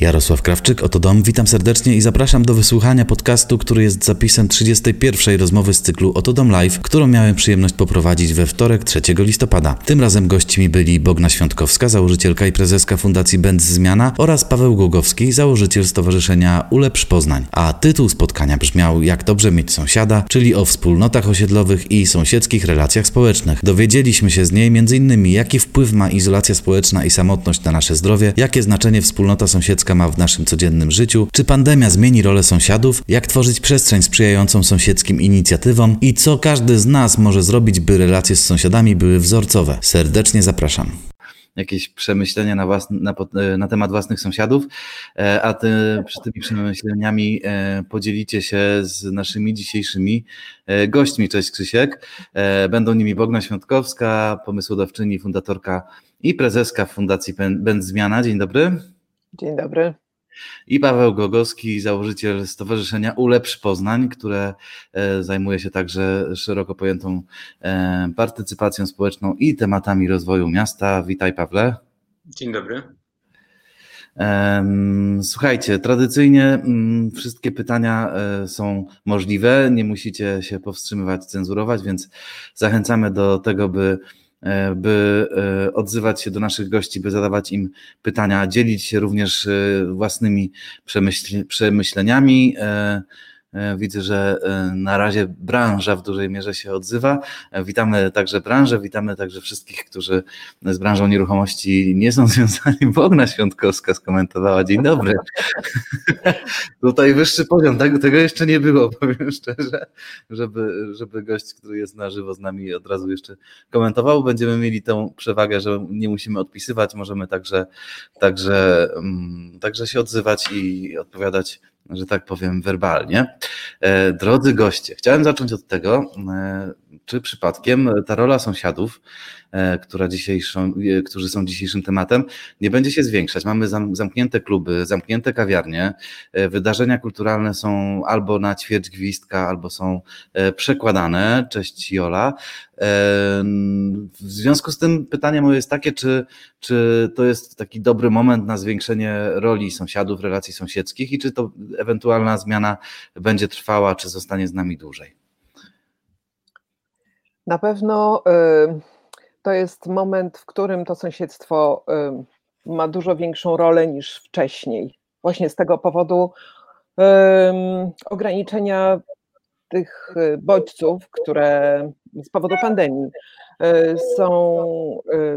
Jarosław Krawczyk, oto dom. Witam serdecznie i zapraszam do wysłuchania podcastu, który jest zapisem 31. rozmowy z cyklu Oto dom live, którą miałem przyjemność poprowadzić we wtorek 3 listopada. Tym razem gośćmi byli Bogna Świątkowska, założycielka i prezeska Fundacji Będz Zmiana oraz Paweł Głogowski, założyciel Stowarzyszenia Ulepsz Poznań. A tytuł spotkania brzmiał Jak dobrze mieć sąsiada, czyli o wspólnotach osiedlowych i sąsiedzkich relacjach społecznych. Dowiedzieliśmy się z niej m.in. jaki wpływ ma izolacja społeczna i samotność na nasze zdrowie, jakie znaczenie wspólnota sąsiedzka ma w naszym codziennym życiu, czy pandemia zmieni rolę sąsiadów, jak tworzyć przestrzeń sprzyjającą sąsiedzkim inicjatywom i co każdy z nas może zrobić, by relacje z sąsiadami były wzorcowe. Serdecznie zapraszam jakieś przemyślenia na, własny, na, na, temat własnych sąsiadów, e, a ty przy tymi przemyśleniami e, podzielicie się z naszymi dzisiejszymi e, gośćmi. Cześć Krzysiek. Będą nimi Bogna Świątkowska, pomysłodawczyni, fundatorka i prezeska Fundacji Będ Zmiana. Dzień dobry. Dzień dobry. I Paweł Gogowski, założyciel Stowarzyszenia Ulepsz Poznań, które e, zajmuje się także szeroko pojętą e, partycypacją społeczną i tematami rozwoju miasta. Witaj Pawle. Dzień dobry. Słuchajcie, tradycyjnie mm, wszystkie pytania e, są możliwe, nie musicie się powstrzymywać, cenzurować, więc zachęcamy do tego, by by e, odzywać się do naszych gości, by zadawać im pytania, dzielić się również e, własnymi przemyśleniami. E, widzę, że e, na razie branża w dużej mierze się odzywa. E, witamy także branżę, witamy także wszystkich, którzy z branżą nieruchomości nie są związani. Bogna Świątkowska skomentowała. Dzień dobry. Tutaj wyższy poziom, tego, tego jeszcze nie było, powiem szczerze, żeby, żeby gość, który jest na żywo z nami od razu jeszcze komentował. Będziemy mieli tą przewagę, że nie musimy odpisywać, możemy także, także, mm, także się odzywać i odpowiadać że tak powiem, werbalnie. E, drodzy goście, chciałem zacząć od tego, e, czy przypadkiem ta rola sąsiadów, która dzisiejszą, którzy są dzisiejszym tematem, nie będzie się zwiększać. Mamy zamknięte kluby, zamknięte kawiarnie, wydarzenia kulturalne są albo na ćwierć gwizdka, albo są przekładane. Cześć Jola. W związku z tym pytanie moje jest takie, czy, czy to jest taki dobry moment na zwiększenie roli sąsiadów, relacji sąsiedzkich i czy to ewentualna zmiana będzie trwała, czy zostanie z nami dłużej? Na pewno y, to jest moment, w którym to sąsiedztwo ma dużo większą rolę niż wcześniej. Właśnie z tego powodu ograniczenia tych y, bodźców, które z powodu pandemii są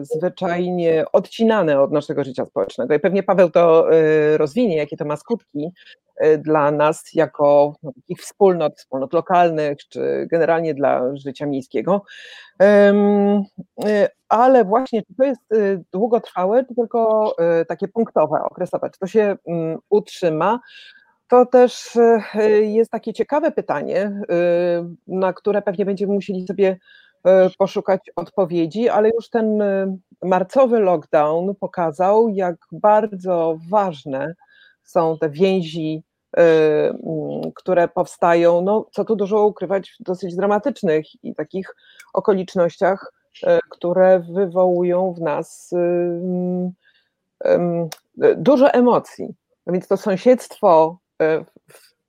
zwyczajnie odcinane od naszego życia społecznego. I pewnie Paweł to rozwinie, jakie to ma skutki, dla nas jako no, takich wspólnot, wspólnot lokalnych, czy generalnie dla życia miejskiego. Ale właśnie, czy to jest długotrwałe, czy tylko takie punktowe, okresowe, czy to się mm, utrzyma? To też jest takie ciekawe pytanie, na które pewnie będziemy musieli sobie poszukać odpowiedzi, ale już ten marcowy lockdown pokazał, jak bardzo ważne są te więzi, mm, które powstają, no co tu dużo ukrywać, w dosyć dramatycznych i takich okolicznościach, które wywołują w nas dużo emocji. No więc to sąsiedztwo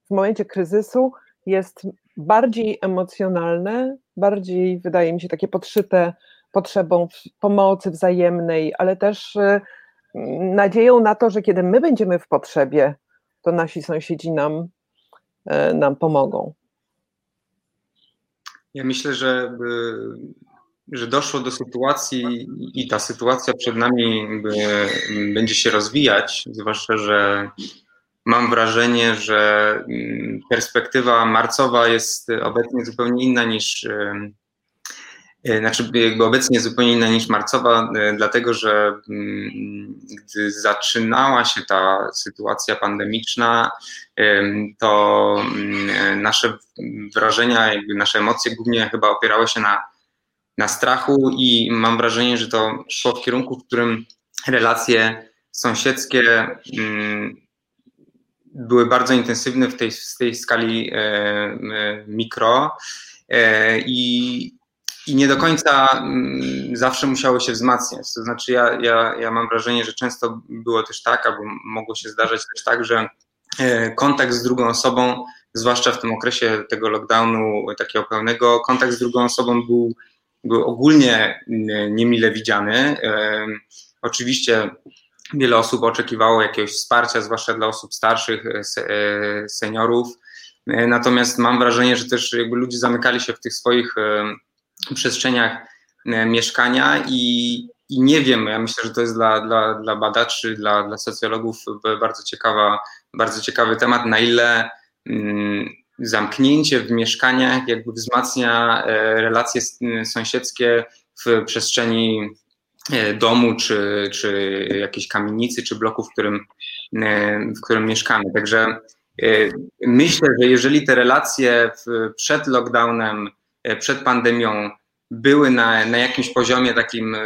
w momencie kryzysu jest bardziej emocjonalne, bardziej wydaje mi się takie podszyte potrzebą pomocy wzajemnej, ale też nadzieją na to, że kiedy my będziemy w potrzebie, to nasi sąsiedzi nam, e, nam pomogą. Ja myślę, że, że doszło do sytuacji i ta sytuacja przed nami będzie się rozwijać, zwłaszcza, że mam wrażenie, że mm, perspektywa marcowa jest obecnie zupełnie inna niż E, znaczy jakby obecnie zupełnie inna niż marcowa, e, dlatego że mm, gdy zaczynała się ta sytuacja pandemiczna, to mm, nasze wrażenia, nasze emocje głównie chyba opierały się na, na strachu i mam wrażenie, że to szło w kierunku, w którym relacje sąsiedzkie były bardzo intensywne w tej, w tej skali e, mikro i i nie do końca mm, zawsze musiało się wzmacniać. To znaczy, ja, ja, ja mam wrażenie, że często było też tak, albo mogło się zdarzać też tak, że e, kontakt z drugą osobą, zwłaszcza w tym okresie tego lockdownu takiego pełnego, kontakt z drugą osobą był, był ogólnie niemile widziany. Oczywiście wiele osób oczekiwało jakiegoś wsparcia, zwłaszcza dla osób starszych, e, seniorów. Natomiast mam wrażenie, że też jakby ludzie zamykali się w tych swoich przestrzeniach e, mieszkania i, i nie wiem, ja myślę, że to jest dla, dla, dla badaczy, dla, dla socjologów bardzo, ciekawa, bardzo ciekawy temat, na ile mm, zamknięcie w mieszkaniach jakby wzmacnia e, relacje sąsiedzkie w przestrzeni e, domu, czy, czy jakiejś kamienicy, czy bloku, w którym, w którym mieszkamy. Także myślę, że jeżeli te relacje przed lockdownem E, przed pandemią były na, na jakimś poziomie takim e,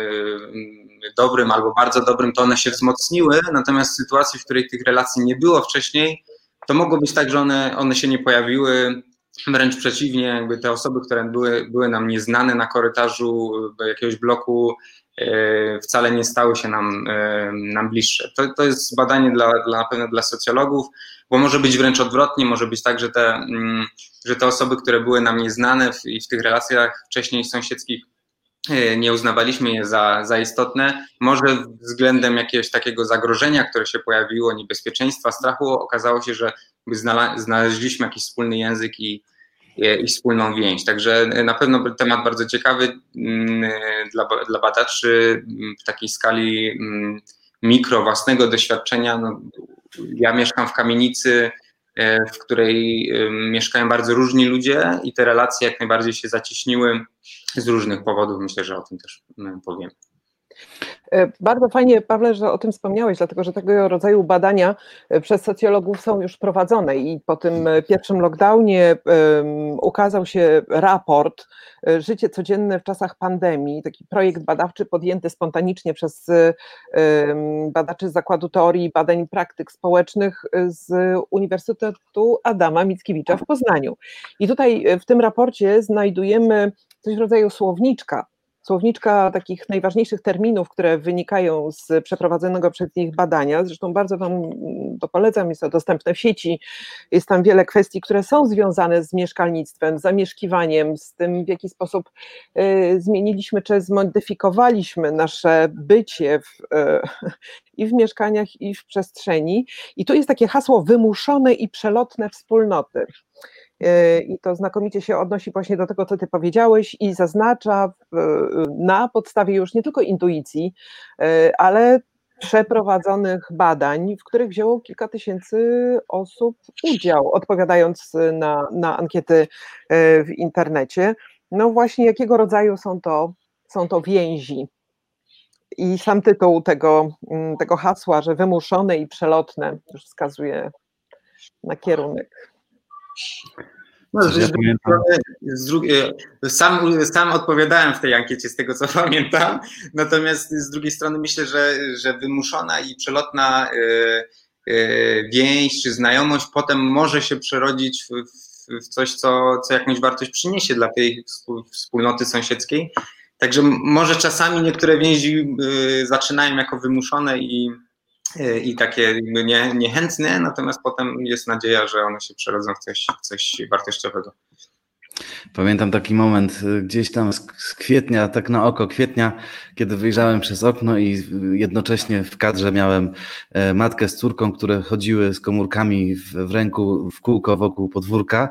dobrym albo bardzo dobrym, to one się wzmocniły, natomiast w sytuacji, w której tych relacji nie było wcześniej, to mogło być tak, że one, one się nie pojawiły, wręcz przeciwnie, jakby te osoby, które były, były nam nieznane na korytarzu jakiegoś bloku, e, wcale nie stały się nam, nam bliższe. To, to jest badanie dla, dla, na pewno dla socjologów, bo może być wręcz odwrotnie, może być tak, że te, mm, że te osoby, które były nam nieznane w, i w tych relacjach wcześniej sąsiedzkich e, nie uznawaliśmy je za, za istotne, może względem jakiegoś takiego zagrożenia, które się pojawiło, niebezpieczeństwa, strachu, okazało się, że znaleźliśmy jakiś wspólny język i, i wspólną więź. Także na pewno temat bardzo ciekawy mm, dla, dla badaczy w takiej skali mm, mikro, własnego doświadczenia. No, ja mieszkam w kamienicy, e, w której mieszkają bardzo różni ludzie i te relacje jak najbardziej się zacieśniły z różnych powodów. Myślę, że o tym też powiem. E, bardzo fajnie, Pawle, że o tym wspomniałeś, dlatego że tego rodzaju badania e, przez socjologów są już prowadzone i po tym e, pierwszym lockdownie ukazał się raport Życie codzienne w czasach pandemii, taki projekt badawczy podjęty spontanicznie przez badaczy z Zakładu Teorii i Badań Praktyk Społecznych z Uniwersytetu Adama Mickiewicza w Poznaniu. I tutaj w tym raporcie znajdujemy coś w rodzaju słowniczka słowniczka takich najważniejszych terminów, które wynikają z przeprowadzonego przez nich badania. Zresztą bardzo Wam to polecam, jest to dostępne w sieci. Jest tam wiele kwestii, które są związane z mieszkalnictwem, zamieszkiwaniem, z tym, w jaki sposób y, zmieniliśmy czy zmodyfikowaliśmy nasze bycie w, y, i w mieszkaniach, i w przestrzeni. I tu jest takie hasło wymuszone i przelotne wspólnoty. E, i to znakomicie się odnosi właśnie do tego, co ty powiedziałeś i zaznacza na podstawie już nie tylko intuicji, e, ale przeprowadzonych badań, w których wzięło kilka tysięcy osób udział, odpowiadając na, na ankiety e, w internecie. No właśnie, jakiego rodzaju są to, są to więzi. I sam tytuł tego, mm, tego hasła, że wymuszone i przelotne, już wskazuje na kierunek. No, z, ja z drugiej, sam, sam odpowiadałem w tej ankiecie z tego, co pamiętam, natomiast z drugiej strony myślę, że, że wymuszona i przelotna y, y, więź czy znajomość potem może się przerodzić w, w, w coś, co, co jakąś wartość przyniesie dla tej wspólnoty sąsiedzkiej. Także może czasami niektóre więzi y, zaczynają jako wymuszone i i takie nie, niechętne, natomiast potem jest nadzieja, że one się przerodzą w coś, w coś wartościowego. Pamiętam taki moment y, gdzieś tam z kwietnia, tak na oko kwietnia, kiedy wyjrzałem przez okno i jednocześnie w kadrze miałem e, matkę z córką, które chodziły z komórkami w ręku w kółko wokół podwórka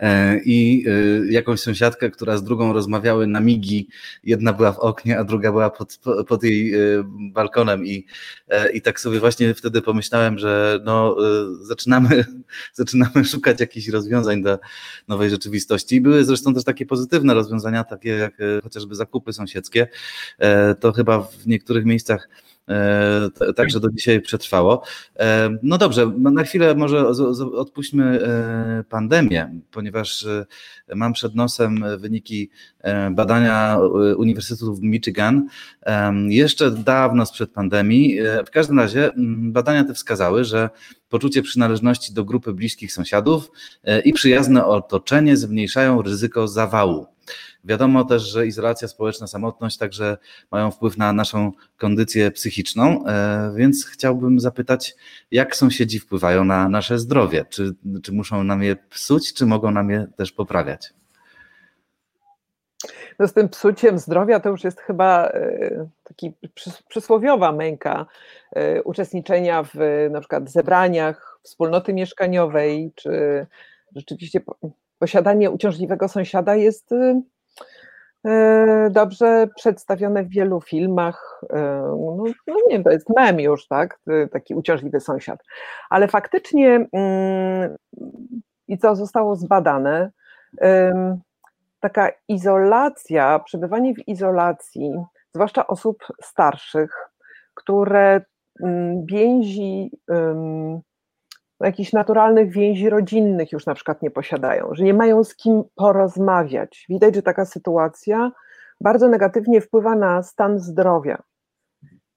e, i e, jakąś sąsiadkę, która z drugą rozmawiały na migi. Jedna była w oknie, a druga była pod, pod jej balkonem i, i tak sobie właśnie wtedy pomyślałem, że no, zaczynamy, zaczynamy szukać jakichś rozwiązań do nowej rzeczywistości. Były zresztą też takie pozytywne rozwiązania, takie jak chociażby zakupy sąsiedzkie. To chyba w niektórych miejscach e, także do dzisiaj przetrwało. E, no dobrze, na chwilę może odpuśćmy e, pandemię, ponieważ mam przed nosem wyniki badania Uniwersytetu w Michigan jeszcze dawno sprzed pandemii. W każdym razie badania te wskazały, że poczucie przynależności do grupy bliskich sąsiadów i przyjazne otoczenie zmniejszają ryzyko zawału. Wiadomo też, że izolacja społeczna, samotność także mają wpływ na naszą kondycję psychiczną, więc chciałbym zapytać, jak sąsiedzi wpływają na nasze zdrowie? Czy, czy muszą nam je psuć, czy mogą nam je też poprawiać? No z tym psuciem zdrowia to już jest chyba e, taki przysłowiowa męka e, uczestniczenia w na przykład zebraniach wspólnoty mieszkaniowej, czy rzeczywiście posiadanie uciążliwego sąsiada jest e, dobrze przedstawione w wielu filmach. No, no nie to jest mem już, tak? Taki uciążliwy sąsiad. Ale faktycznie mm, i co zostało zbadane, taka izolacja, przebywanie w izolacji, zwłaszcza osób starszych, które mm, więzi, jakichś naturalnych więzi rodzinnych już na przykład nie posiadają, że nie mają z kim porozmawiać. Widać, że taka sytuacja bardzo negatywnie wpływa na stan zdrowia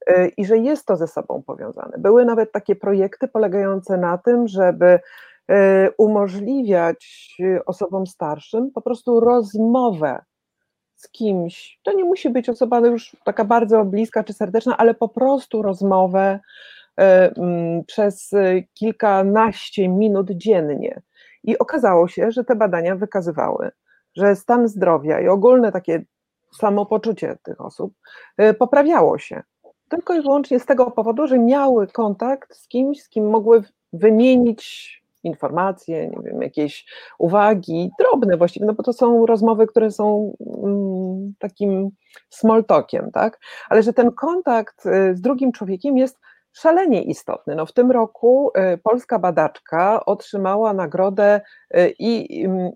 y, i że jest to ze sobą powiązane. Były nawet takie projekty polegające na tym, żeby E, umożliwiać e, osobom starszym po prostu rozmowę z kimś. To nie musi być osoba już taka bardzo bliska czy serdeczna, ale po prostu rozmowę przez kilkanaście minut dziennie. I okazało się, że te badania wykazywały, że stan zdrowia i ogólne takie samopoczucie tych osób poprawiało się. Tylko i wyłącznie z tego powodu, że miały kontakt z kimś, z kim mogły wymienić informacje, nie wiem, jakieś uwagi, drobne właściwie, no bo to są rozmowy, które są mm, takim small talkiem, tak? Ale że ten kontakt z drugim człowiekiem jest szalenie istotny. No w tym roku y, polska badaczka otrzymała nagrodę y,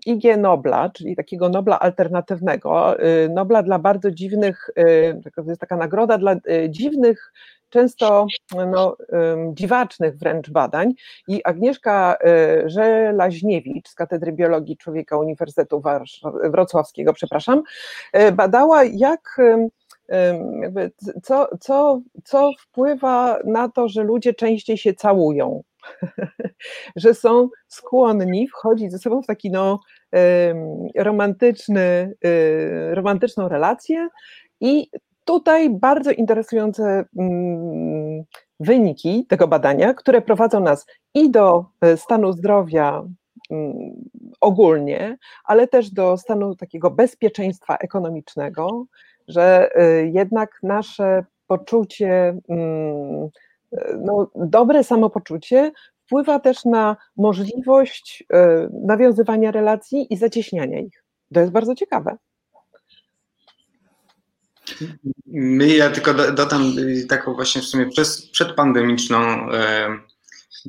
IG Nobla, czyli takiego Nobla alternatywnego, Nobla dla bardzo dziwnych, to jest taka nagroda dla dziwnych często no, dziwacznych wręcz badań i Agnieszka Żelaźniewicz z Katedry Biologii Człowieka Uniwersytetu Wrocławskiego, przepraszam, badała jak jakby co, co, co wpływa na to, że ludzie częściej się całują, że są skłonni wchodzić ze sobą w taki no, romantyczny, e, romantyczną relację. I tutaj bardzo interesujące mm, wyniki tego badania, które prowadzą nas i do e, stanu zdrowia mm, ogólnie, ale też do stanu takiego bezpieczeństwa ekonomicznego, że e, jednak nasze poczucie, mm, e, no, dobre samopoczucie wpływa też na możliwość nawiązywania relacji i zacieśniania ich. To jest bardzo ciekawe. My, ja tylko dodam taką właśnie w sumie przez, przedpandemiczną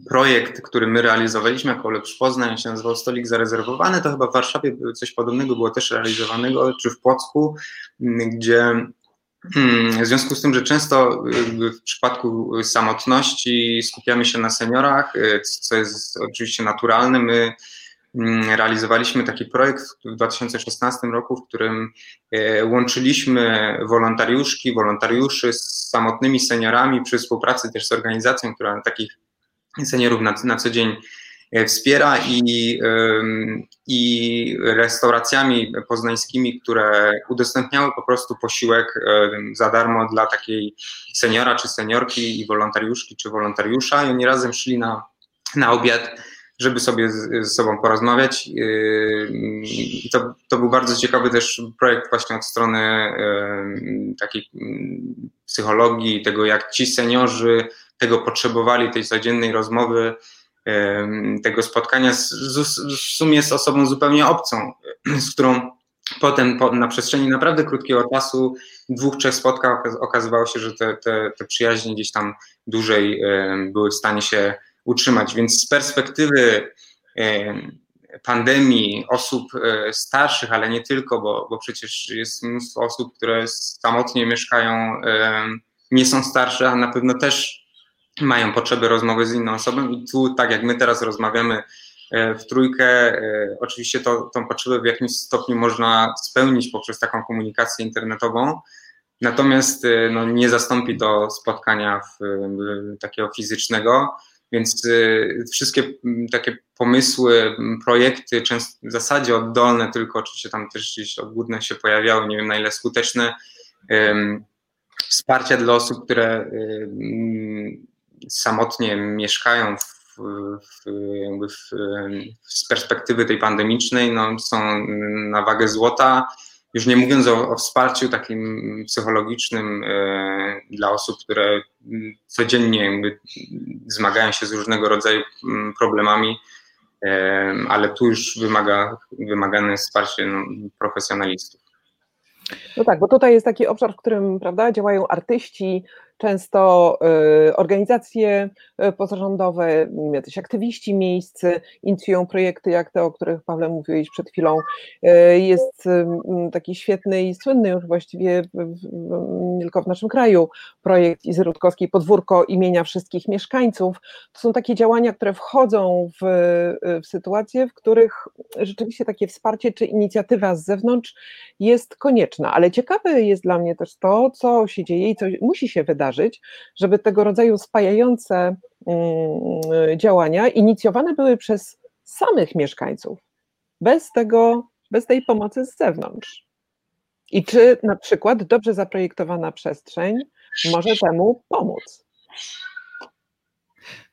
projekt, który my realizowaliśmy jako Lepsz Poznań, się nazywał Stolik Zarezerwowany, to chyba w Warszawie coś podobnego było też realizowanego, czy w Płocku, gdzie mm, w związku z tym, że często w przypadku samotności skupiamy się na seniorach, e, co jest oczywiście naturalne, my Mm, realizowaliśmy taki projekt w 2016 roku, w którym e, łączyliśmy wolontariuszki, wolontariuszy z samotnymi seniorami przy współpracy też z organizacją, która takich seniorów na, na co dzień e, wspiera i, i restauracjami poznańskimi, które udostępniały po prostu posiłek za darmo dla takiej seniora czy seniorki i wolontariuszki czy wolontariusza i oni razem szli na, na obiad żeby sobie z, sobą porozmawiać. Yy, I to, to był bardzo ciekawy też projekt właśnie od strony takiej mm, psychologii, tego jak ci seniorzy tego potrzebowali, tej codziennej rozmowy, tego spotkania z, w sumie z osobą zupełnie obcą, z którą potem po, na przestrzeni naprawdę krótkiego czasu, dwóch, trzech spotkań okazywało się, że te, te, te przyjaźnie gdzieś tam dłużej były w stanie się utrzymać. Więc z perspektywy pandemii osób e, starszych, ale nie tylko, bo, bo przecież jest mnóstwo osób, które samotnie mieszkają, nie są starsze, a na pewno też mają potrzeby rozmowy z inną osobą i tu, tak jak my teraz rozmawiamy w trójkę, oczywiście to, tą potrzebę w jakimś stopniu można spełnić poprzez taką komunikację internetową, natomiast no, nie zastąpi to spotkania w, takiego fizycznego. Więc wszystkie takie pomysły, projekty, często w zasadzie oddolne, tylko oczywiście tam też gdzieś odgórne się pojawiały, nie wiem na ile skuteczne, wsparcia dla osób, które samotnie mieszkają w w, w, z perspektywy tej pandemicznej no, są na wagę złota. Już nie mówiąc o, o wsparciu takim psychologicznym e, dla osób, które codziennie zmagają się z różnego rodzaju problemami, e, ale tu już wymaga, wymagane jest wsparcie no, profesjonalistów. No tak, bo tutaj jest taki obszar, w którym prawda, działają artyści, często y, organizacje y, pozarządowe, jacyś aktywiści miejscy inicjują projekty jak te, o których Pawle mówiłeś przed chwilą. Y, jest taki świetny i słynny już właściwie nie tylko w naszym kraju projekt Izy Rutkowskiej Podwórko imienia wszystkich mieszkańców. To są takie działania, które wchodzą w, w sytuacje, w których rzeczywiście takie wsparcie czy inicjatywa z zewnątrz jest konieczna, ale ciekawe jest dla mnie też to, co się dzieje i co musi się wydarzyć, wydarzyć, żeby tego rodzaju spajające mm, działania inicjowane były przez samych mieszkańców, bez tego, bez tej pomocy z zewnątrz. I czy na przykład dobrze zaprojektowana przestrzeń może temu pomóc?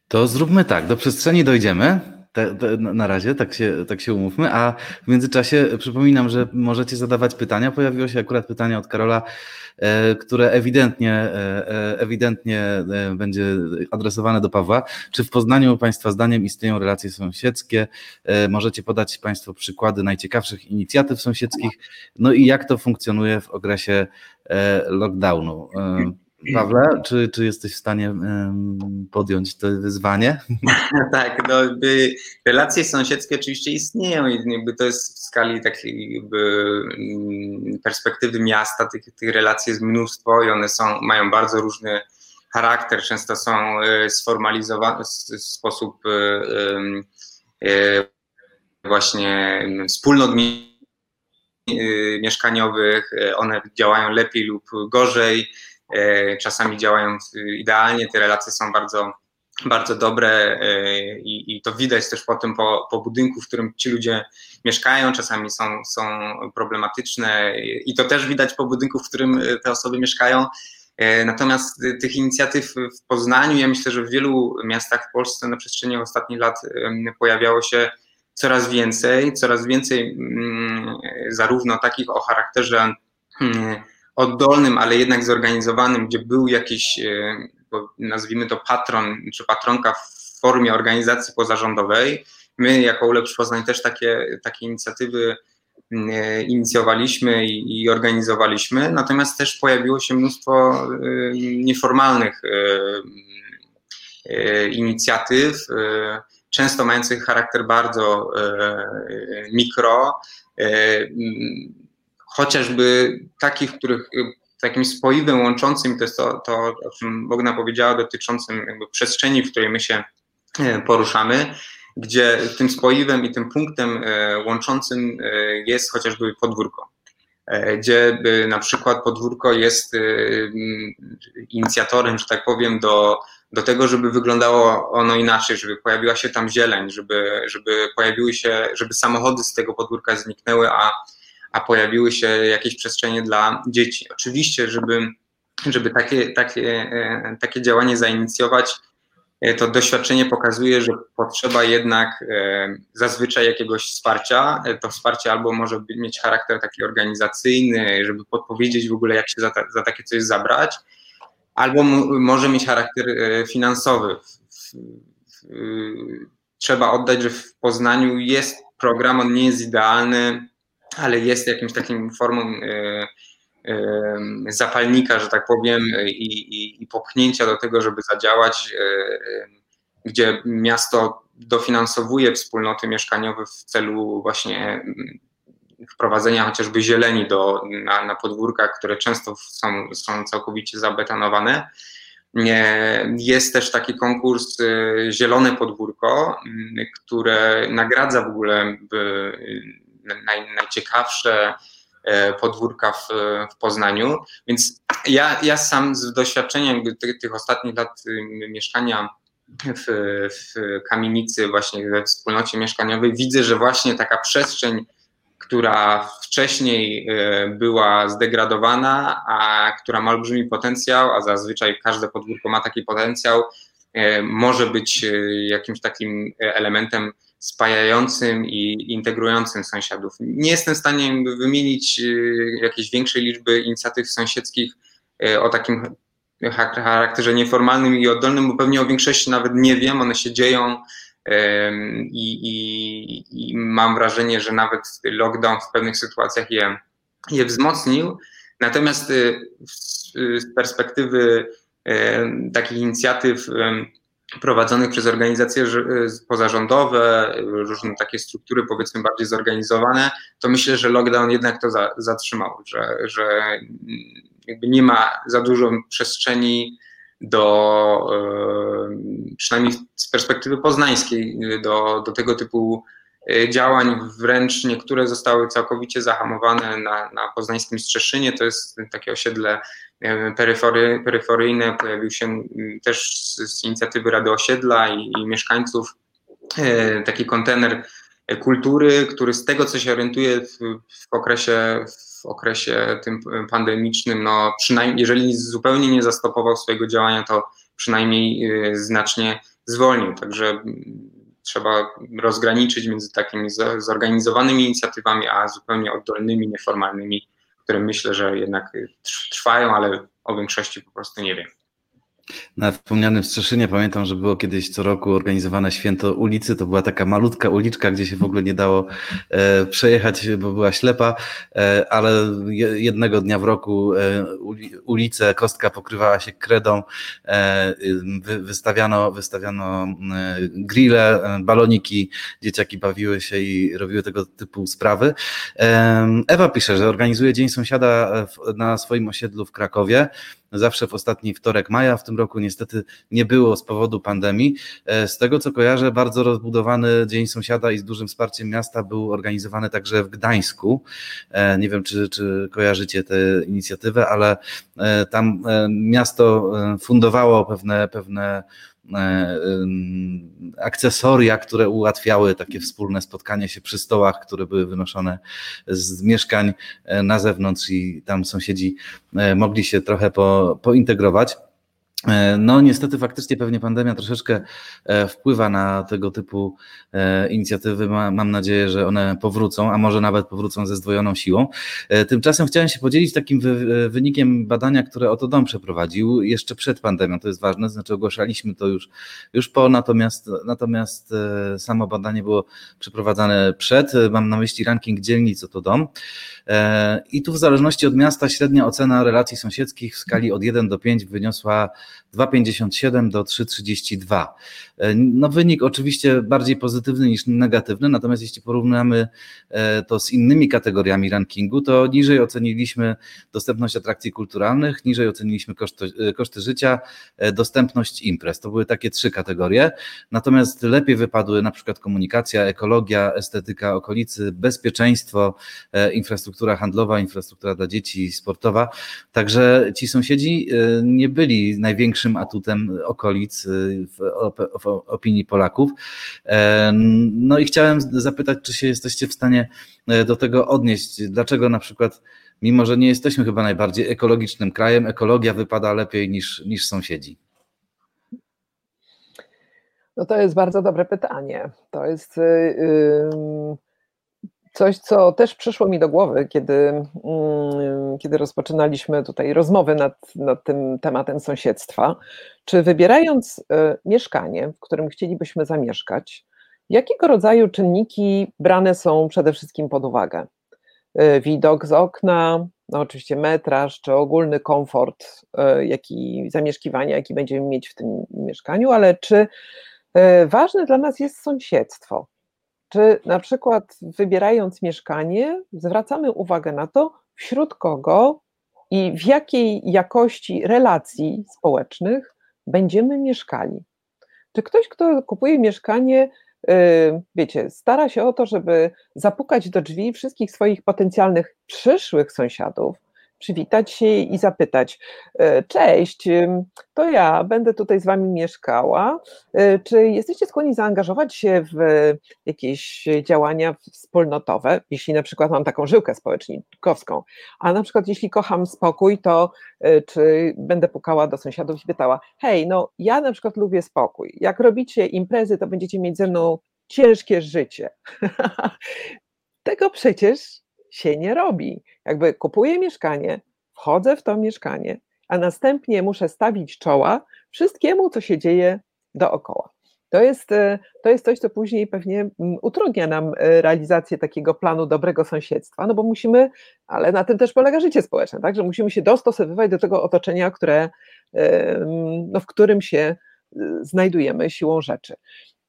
To zróbmy tak, do przestrzeni dojdziemy. Te, te, na razie, tak się, tak się umówmy, a w międzyczasie przypominam, że możecie zadawać pytania. Pojawiło się akurat pytanie od Karola, e, które ewidentnie, e, e, ewidentnie będzie adresowane do Pawła. Czy w Poznaniu Państwa zdaniem istnieją relacje sąsiedzkie? Możecie podać Państwo przykłady najciekawszych inicjatyw sąsiedzkich, no i jak to funkcjonuje w okresie lockdownu? Pawle, czy, czy jesteś w stanie podjąć to wyzwanie? tak, no jakby relacje sąsiedzkie oczywiście istnieją i jakby to jest w skali takiej jakby mm, perspektywy miasta, tych, tych relacji jest mnóstwo i one są, mają bardzo różny charakter, często są e, sformalizowane w sposób e, e, właśnie wspólnot mieszkaniowych, one działają lepiej lub gorzej, czasami działają idealnie, te relacje są bardzo, bardzo dobre e, i, i to widać też po tym, po, po budynku, w którym ci ludzie mieszkają, czasami są, są problematyczne i to też widać po budynku, w którym te osoby mieszkają. E, natomiast tych inicjatyw w Poznaniu, ja myślę, że w wielu miastach w Polsce na przestrzeni ostatnich lat pojawiało się coraz więcej, coraz więcej mm, zarówno takich o charakterze mm, oddolnym, ale jednak zorganizowanym, gdzie był jakiś, e, nazwijmy to patron czy patronka w formie organizacji pozarządowej. My jako Ulepsz Poznań też takie, takie inicjatywy e, inicjowaliśmy i, organizowaliśmy, natomiast też pojawiło się mnóstwo e, nieformalnych inicjatyw, często mających charakter bardzo mikro, chociażby takich, których y, takim spoiwem łączącym, to jest to, to o czym Bogna powiedziała, dotyczącym przestrzeni, w której my się e, poruszamy, gdzie tym spoiwem i tym punktem e, łączącym e, jest chociażby podwórko. Gdzie na przykład podwórko jest inicjatorem, że tak powiem, do, do tego, żeby wyglądało ono inaczej, żeby pojawiła się tam zieleń, żeby, żeby pojawiły się, żeby samochody z tego podwórka zniknęły, a a pojawiły się jakieś przestrzenie dla dzieci. Oczywiście, żeby, żeby takie, takie, e, takie działanie zainicjować, e, to doświadczenie pokazuje, że potrzeba jednak e, zazwyczaj jakiegoś wsparcia. To wsparcie albo może mieć charakter taki organizacyjny, żeby podpowiedzieć w ogóle, jak się za, ta, za takie coś zabrać, albo może mieć charakter finansowy. Trzeba oddać, że w Poznaniu jest program, on nie jest idealny, ale jest jakimś takim formą e, e, zapalnika, że tak powiem, i, i, i popchnięcia do tego, żeby zadziałać, e, gdzie miasto dofinansowuje wspólnoty mieszkaniowe w celu właśnie mm, wprowadzenia chociażby zieleni do, na, na podwórkach, które często są, są całkowicie zabetanowane. Jest też taki konkurs Zielone Podwórko, które nagradza w ogóle naj, najciekawsze e, podwórka w, w Poznaniu. Więc ja, ja sam z doświadczenia tych, tych ostatnich lat y, mieszkania w, w kamienicy, właśnie we wspólnocie mieszkaniowej, widzę, że właśnie taka przestrzeń, która wcześniej e, była zdegradowana, a która ma olbrzymi potencjał, a zazwyczaj każde podwórko ma taki potencjał, e, może być jakimś takim elementem spajającym i integrującym sąsiadów. Nie jestem w stanie wymienić jakiejś większej liczby inicjatyw sąsiedzkich o takim charakterze nieformalnym i oddolnym, bo pewnie o większości nawet nie wiem, one się dzieją i, i, i mam wrażenie, że nawet lockdown w pewnych sytuacjach je, je wzmocnił. Natomiast y, z perspektywy takich inicjatyw prowadzonych przez organizacje y, pozarządowe, różne takie struktury powiedzmy bardziej zorganizowane, to myślę, że lockdown jednak to za, zatrzymał, że, że jakby nie ma za dużo przestrzeni do, e, przynajmniej z perspektywy poznańskiej, do, do tego typu działań. Wręcz niektóre zostały całkowicie zahamowane na, na poznańskim Strzeszynie. To jest takie osiedle peryfory, peryferyjne. Pojawił się też z, z inicjatywy Rady Osiedla i, i mieszkańców e, taki kontener kultury, który z tego, co się orientuje w, w okresie, w okresie tym pandemicznym, no przynajmniej, jeżeli zupełnie nie zastopował swojego działania, to przynajmniej y, znacznie zwolnił. Także trzeba rozgraniczyć między takimi zorganizowanymi inicjatywami, a zupełnie oddolnymi, nieformalnymi, które myślę, że jednak trwają, ale o większości po prostu nie wiem. Na wspomnianym Strzeszynie pamiętam, że było kiedyś co roku organizowane święto ulicy. To była taka malutka uliczka, gdzie się w ogóle nie dało e, przejechać, bo była ślepa, e, ale jednego dnia w roku e, ulicę, kostka pokrywała się kredą, e, wy, wystawiano, wystawiano e, grille, e, baloniki, dzieciaki bawiły się i robiły tego typu sprawy. Ewa pisze, że organizuje Dzień Sąsiada na swoim osiedlu w Krakowie zawsze w ostatni wtorek maja. W tym roku niestety nie było z powodu pandemii. E, z tego co kojarzę, bardzo rozbudowany Dzień Sąsiada i z dużym wsparciem miasta był organizowany także w Gdańsku. E, nie wiem, czy, czy kojarzycie tę inicjatywę, ale e, tam miasto fundowało pewne, pewne akcesoria, które ułatwiały takie wspólne spotkanie się przy stołach, które były wynoszone z mieszkań e, na zewnątrz i tam sąsiedzi e, mogli się trochę po, pointegrować. E, no, niestety, faktycznie pewnie pandemia troszeczkę e, wpływa na tego typu e, inicjatywy. Mam nadzieję, że one powrócą, a może nawet powrócą ze zdwojoną siłą. Tymczasem chciałem się podzielić takim wynikiem badania, które Oto Dom przeprowadził jeszcze przed pandemią. To jest ważne, znaczy ogłaszaliśmy to już, już po, natomiast, natomiast samo badanie było przeprowadzane przed. Mam na myśli ranking dzielnic Oto Dom. I tu w zależności od miasta średnia ocena relacji sąsiedzkich w skali od 1 do 5 wyniosła 2,57 do 3,32. E, no wynik oczywiście bardziej pozytywny niż negatywny, natomiast jeśli porównamy e, to z innymi kategoriami rankingu, to niżej oceniliśmy dostępność atrakcji kulturalnych, niżej oceniliśmy koszty, e, koszty życia, dostępność imprez. To były takie trzy kategorie, natomiast lepiej wypadły na przykład komunikacja, ekologia, estetyka okolicy, bezpieczeństwo, infrastruktura handlowa, infrastruktura dla dzieci, sportowa. Także ci sąsiedzi nie byli największym atutem okolic w w opinii Polaków. E, no i chciałem zapytać, czy się jesteście w stanie e, do tego odnieść. Dlaczego na przykład, mimo że nie jesteśmy chyba najbardziej ekologicznym krajem, ekologia wypada lepiej niż, niż sąsiedzi? No to jest bardzo dobre pytanie. To jest. Yy, Coś, co też przyszło mi do głowy, kiedy, mm, kiedy rozpoczynaliśmy tutaj rozmowy nad, nad tym tematem sąsiedztwa, czy wybierając e, mieszkanie, w którym chcielibyśmy zamieszkać, jakiego rodzaju czynniki brane są przede wszystkim pod uwagę? E, widok z okna, no oczywiście metraż, czy ogólny komfort e, jaki, zamieszkiwania, jaki będziemy mieć w tym mieszkaniu, ale czy ważne dla nas jest sąsiedztwo? Czy na przykład wybierając mieszkanie, zwracamy uwagę na to, wśród kogo i w jakiej jakości relacji społecznych będziemy mieszkali? Czy ktoś, kto kupuje mieszkanie, y, wiecie, stara się o to, żeby zapukać do drzwi wszystkich swoich potencjalnych przyszłych sąsiadów, przywitać się i zapytać: e, Cześć, to ja będę tutaj z Wami mieszkała. E, czy jesteście skłonni zaangażować się w jakieś działania wspólnotowe, jeśli na przykład mam taką żyłkę społecznikowską, a na przykład jeśli kocham spokój, to e, czy będę pukała do sąsiadów i pytała: Hej, no ja na przykład lubię spokój. Jak robicie imprezy, to będziecie mieć ze mną ciężkie życie. Tego przecież się nie robi. Jakby kupuję mieszkanie, wchodzę w to mieszkanie, a następnie muszę stawić czoła wszystkiemu, co się dzieje dookoła. To jest, e, to jest coś, co później pewnie mm, utrudnia nam e, realizację takiego planu dobrego sąsiedztwa, no bo musimy, ale na tym też polega życie społeczne, tak, że musimy się dostosowywać do tego otoczenia, które, no, w którym się e, znajdujemy siłą rzeczy.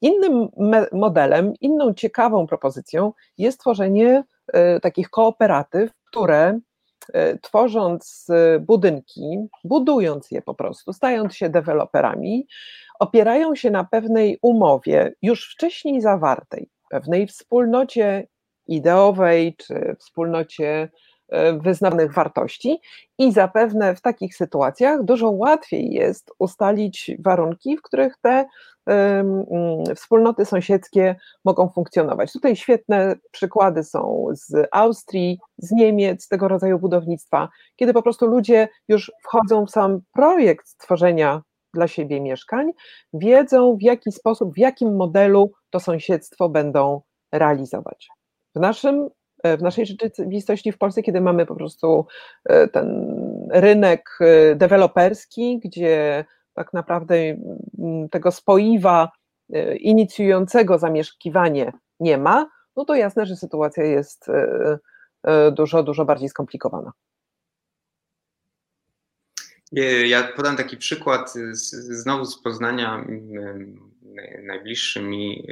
Innym modelem, inną ciekawą propozycją jest tworzenie e, takich kooperatyw, które e, tworząc e, budynki, budując je po prostu, stając się deweloperami, opierają się na pewnej umowie już wcześniej zawartej, pewnej wspólnocie ideowej czy wspólnocie wyznanych wartości i zapewne w takich sytuacjach dużo łatwiej jest ustalić warunki, w których te wspólnoty sąsiedzkie mogą funkcjonować. Tutaj świetne przykłady są z Austrii, z Niemiec, tego rodzaju budownictwa, kiedy po prostu ludzie już wchodzą w sam projekt stworzenia dla siebie mieszkań, wiedzą w jaki sposób, w jakim modelu to sąsiedztwo będą realizować. W naszym w naszej rzeczywistości w Polsce, kiedy mamy po prostu e, ten rynek e, deweloperski, gdzie tak naprawdę mm, tego spoiwa e, inicjującego zamieszkiwanie nie ma, no to jasne, że sytuacja jest e, e, dużo, dużo bardziej skomplikowana. Ja podam taki przykład z, znowu z Poznania najbliższy mi,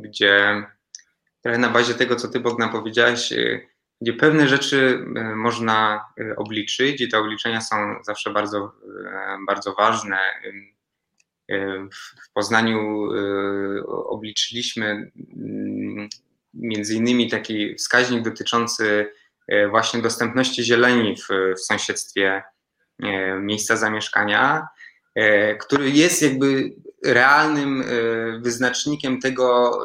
gdzie trochę na bazie tego, co ty Bogna powiedziałaś, gdzie pewne rzeczy e, można e, obliczyć i te obliczenia są zawsze bardzo, e, bardzo ważne. W Poznaniu obliczyliśmy mm, między innymi taki wskaźnik dotyczący właśnie dostępności zieleni w, w sąsiedztwie miejsca zamieszkania, który jest jakby realnym wyznacznikiem tego,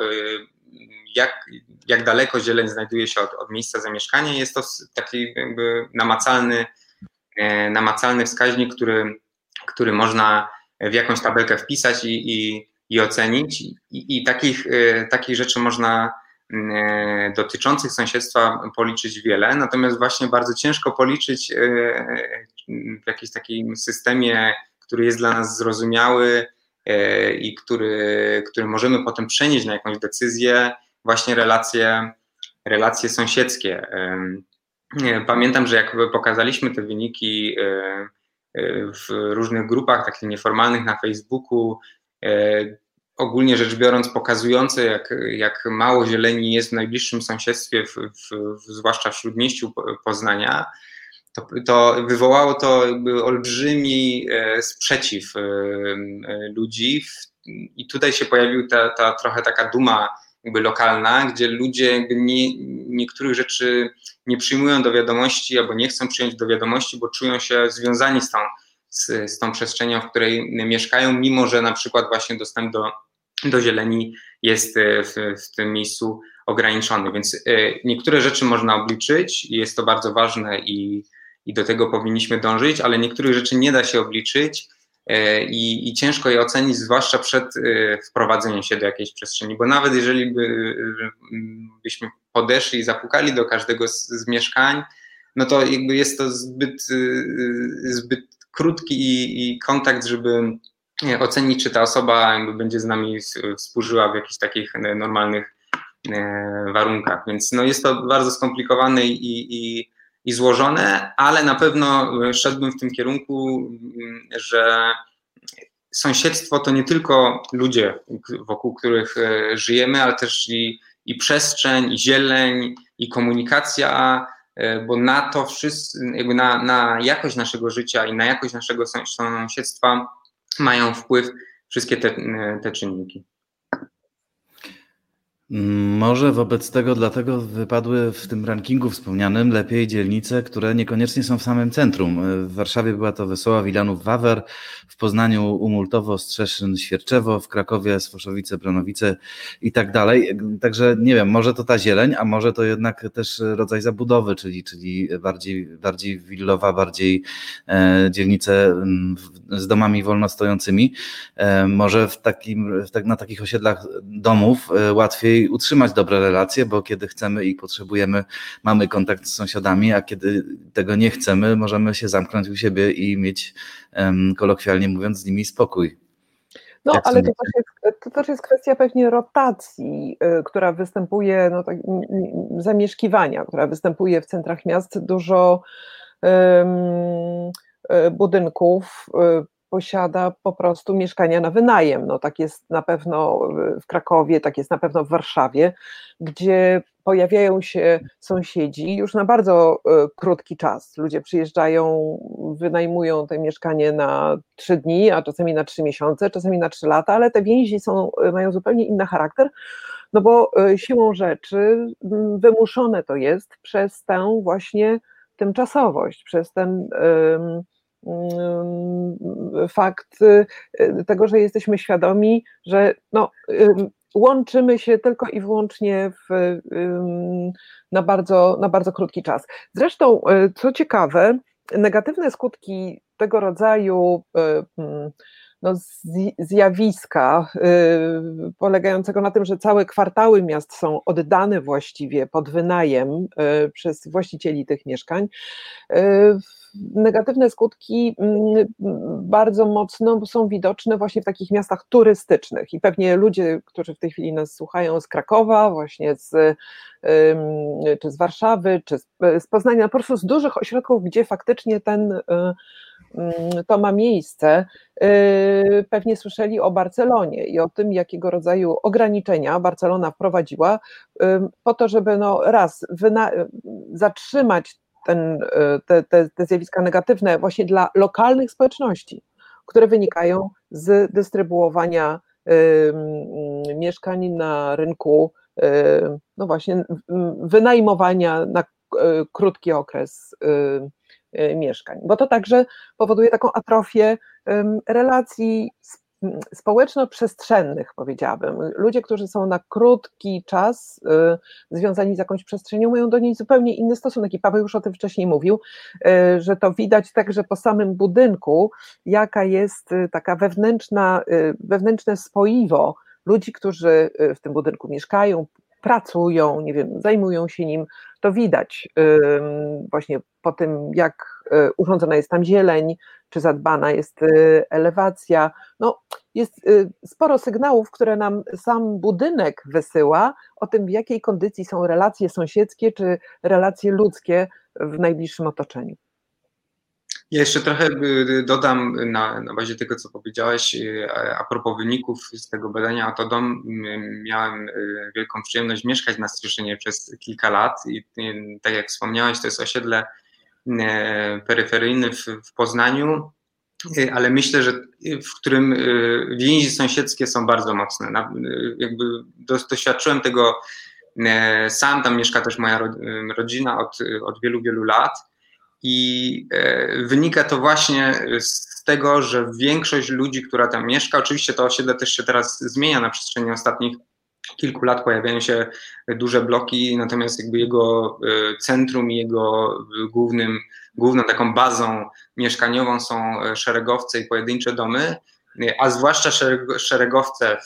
jak, jak daleko zieleń znajduje się od, od miejsca zamieszkania. Jest to taki jakby namacalny, e, namacalny wskaźnik, który, który można w jakąś tabelkę wpisać i, i, i ocenić. I, i takich, e, takich rzeczy można e, dotyczących sąsiedztwa policzyć wiele, natomiast właśnie bardzo ciężko policzyć w jakimś takim systemie, który jest dla nas zrozumiały i który, który możemy potem przenieść na jakąś decyzję, właśnie relacje, relacje sąsiedzkie. Pamiętam, że jak pokazaliśmy te wyniki e, e, w różnych grupach, takich nieformalnych na Facebooku, e, ogólnie rzecz biorąc, pokazujące, jak, jak mało zieleni jest w najbliższym sąsiedztwie, w, w, zwłaszcza w śródmieściu Poznania, to, to wywołało to olbrzymi sprzeciw ludzi. I tutaj się pojawiła ta, ta trochę taka duma jakby lokalna, gdzie ludzie jakby nie, niektórych rzeczy nie przyjmują do wiadomości albo nie chcą przyjąć do wiadomości, bo czują się związani z tą, z, z tą przestrzenią, w której mieszkają, mimo że na przykład właśnie dostęp do, do zieleni jest e, w, w tym miejscu ograniczony. Więc e, niektóre rzeczy można obliczyć i jest to bardzo ważne i, i do tego powinniśmy dążyć, ale niektórych rzeczy nie da się obliczyć i, i ciężko je ocenić, zwłaszcza przed e, wprowadzeniem się do jakiejś przestrzeni, bo nawet jeżeli by, e, byśmy podeszli i zapukali do każdego z, z mieszkań, no to jakby jest to zbyt, zbyt krótki i, i kontakt, żeby ocenić, czy ta osoba będzie z nami współżyła w jakichś takich normalnych warunkach. Więc no jest to bardzo skomplikowane i, i i złożone, ale na pewno szedłbym w tym kierunku, że sąsiedztwo to nie tylko ludzie, wokół których e, żyjemy, ale też i, i przestrzeń, i zieleń, i komunikacja, e, bo na to wszystko, jakby na, na jakość naszego życia i na jakość naszego sąsiedztwa mają wpływ wszystkie te, te czynniki. Może wobec tego dlatego wypadły w tym rankingu wspomnianym lepiej dzielnice, które niekoniecznie są w samym centrum. W Warszawie była to Wesoła Wilanów-Wawer, w Poznaniu Umultowo, Strzeszyn, Świerczewo, w Krakowie Sfoszowice, Branowice i tak dalej. Także nie wiem, może to ta zieleń, a może to jednak też rodzaj zabudowy, czyli, czyli bardziej, bardziej willowa, bardziej e, dzielnice z domami wolno stojącymi. E, może w takim, w tak, na takich osiedlach domów e, łatwiej lepiej utrzymać dobre relacje, bo kiedy chcemy i potrzebujemy, mamy kontakt z sąsiadami, a kiedy tego nie chcemy, możemy się zamknąć u siebie i mieć, kolokwialnie mówiąc, z nimi spokój. No, Jak ale to też, jest, to też jest kwestia pewnie rotacji, y, która występuje, no, tak, zamieszkiwania, która występuje w centrach miast. Dużo um, budynków y, posiada po prostu mieszkania na wynajem. No, tak jest na pewno w Krakowie, tak jest na pewno w Warszawie, gdzie pojawiają się sąsiedzi już na bardzo e, krótki czas. Ludzie przyjeżdżają, wynajmują te mieszkanie na trzy dni, a czasami na trzy miesiące, czasami na trzy lata, ale te więzi są, e, mają zupełnie inny charakter, no bo e, siłą rzeczy wymuszone to jest przez tę właśnie tymczasowość, przez ten Mm, fakt y, tego, że jesteśmy świadomi, że no, łączymy się tylko i wyłącznie w, na, bardzo, na bardzo krótki czas. Zresztą, y, co ciekawe, negatywne skutki tego rodzaju y, no, zjawiska polegającego na tym, że całe kwartały miast są oddane właściwie pod wynajem przez właścicieli tych mieszkań. Negatywne skutki mm, bardzo mocno są widoczne właśnie w takich miastach turystycznych i pewnie ludzie, którzy w tej chwili nas słuchają z Krakowa, właśnie z, czy z Warszawy, czy z Poznania, po prostu z dużych ośrodków, gdzie faktycznie ten y, to ma miejsce, y, pewnie słyszeli o Barcelonie i o tym, jakiego rodzaju ograniczenia Barcelona wprowadziła po to, żeby no raz zatrzymać ten, e, te, te, te zjawiska negatywne właśnie dla lokalnych społeczności, które wynikają z dystrybuowania y, mieszkań na rynku, y, no właśnie wynajmowania na krótki okres y, mieszkań, bo to także powoduje taką atrofię relacji społeczno-przestrzennych, powiedziałabym. Ludzie, którzy są na krótki czas y, związani z jakąś przestrzenią, mają do niej zupełnie inny stosunek. I Paweł już o tym wcześniej mówił, y, że to widać także po samym budynku, jaka jest taka wewnętrzna, wewnętrzne spoiwo ludzi, którzy w tym budynku mieszkają, pracują, nie wiem, zajmują się nim, to widać właśnie po tym, jak urządzona jest tam zieleń, czy zadbana jest y, elewacja. No, jest y, sporo sygnałów, które nam sam budynek wysyła o tym, w jakiej kondycji są relacje sąsiedzkie czy relacje ludzkie w najbliższym otoczeniu. Ja jeszcze trochę y, dodam na, na bazie tego, co powiedziałeś a propos wyników z tego badania Oto Dom. Miałem wielką przyjemność mieszkać na Strzyszynie przez kilka lat i tak jak wspomniałeś, to jest osiedle peryferyjny w, w Poznaniu, ale myślę, że w którym więzi sąsiedzkie są bardzo mocne. Jakby doświadczyłem tego sam, tam mieszka też moja rodzina od, od wielu, wielu lat i wynika to właśnie z tego, że większość ludzi, która tam mieszka, oczywiście to osiedle też się teraz zmienia na przestrzeni ostatnich kilku lat pojawiają się duże bloki, natomiast jakby jego e, centrum i jego głównym, główną taką bazą mieszkaniową są e, szeregowce i pojedyncze domy, a zwłaszcza szeregowce, e,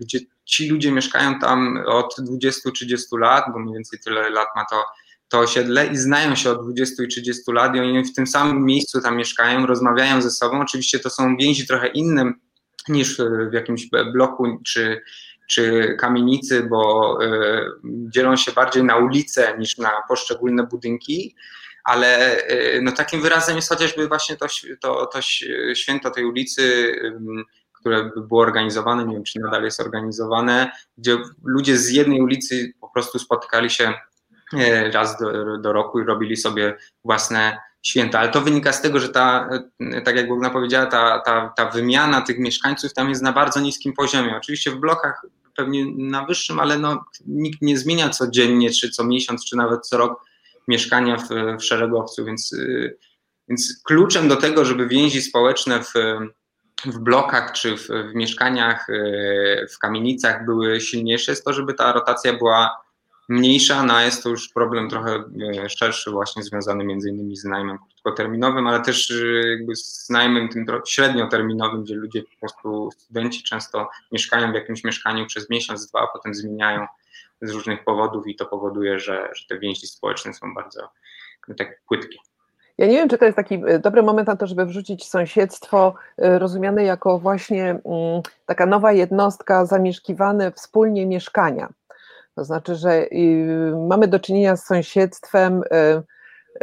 gdzie ci ludzie mieszkają tam od 20-30 lat, bo mniej więcej tyle lat ma to, to osiedle i znają się od 20 i 30 lat i oni w tym samym miejscu tam mieszkają, rozmawiają ze sobą. Oczywiście to są więzi trochę inne niż w jakimś bloku czy czy kamienicy, bo e, dzielą się bardziej na ulice niż na poszczególne budynki, ale e, no takim wyrazem jest chociażby właśnie to, to, to święto tej ulicy, które było organizowane, nie wiem czy nadal jest organizowane, gdzie ludzie z jednej ulicy po prostu spotykali się e, raz do, do roku i robili sobie własne święta, ale to wynika z tego, że ta, tak jak Bogna powiedziała, ta, ta, ta wymiana tych mieszkańców tam jest na bardzo niskim poziomie. Oczywiście w blokach pewnie na wyższym, ale no, nikt nie zmienia codziennie, czy co miesiąc, czy nawet co rok mieszkania w, w szeregowcu, więc, więc kluczem do tego, żeby więzi społeczne w, w blokach czy w, w mieszkaniach, w kamienicach były silniejsze, jest to, żeby ta rotacja była mniejsza, no jest to już problem trochę e, szerszy, właśnie związany między innymi z najmem krótkoterminowym, ale też e, jakby z najmem tym średnioterminowym, gdzie ludzie po prostu, studenci często mieszkają w jakimś mieszkaniu przez miesiąc, dwa, a potem zmieniają z różnych powodów i to powoduje, że, że te więzi społeczne są bardzo tak płytkie. Ja nie wiem, czy to jest taki e, dobry moment na to, żeby wrzucić sąsiedztwo rozumiane jako właśnie mm, taka nowa jednostka, zamieszkiwane wspólnie mieszkania. To znaczy, że mamy do czynienia z sąsiedztwem y,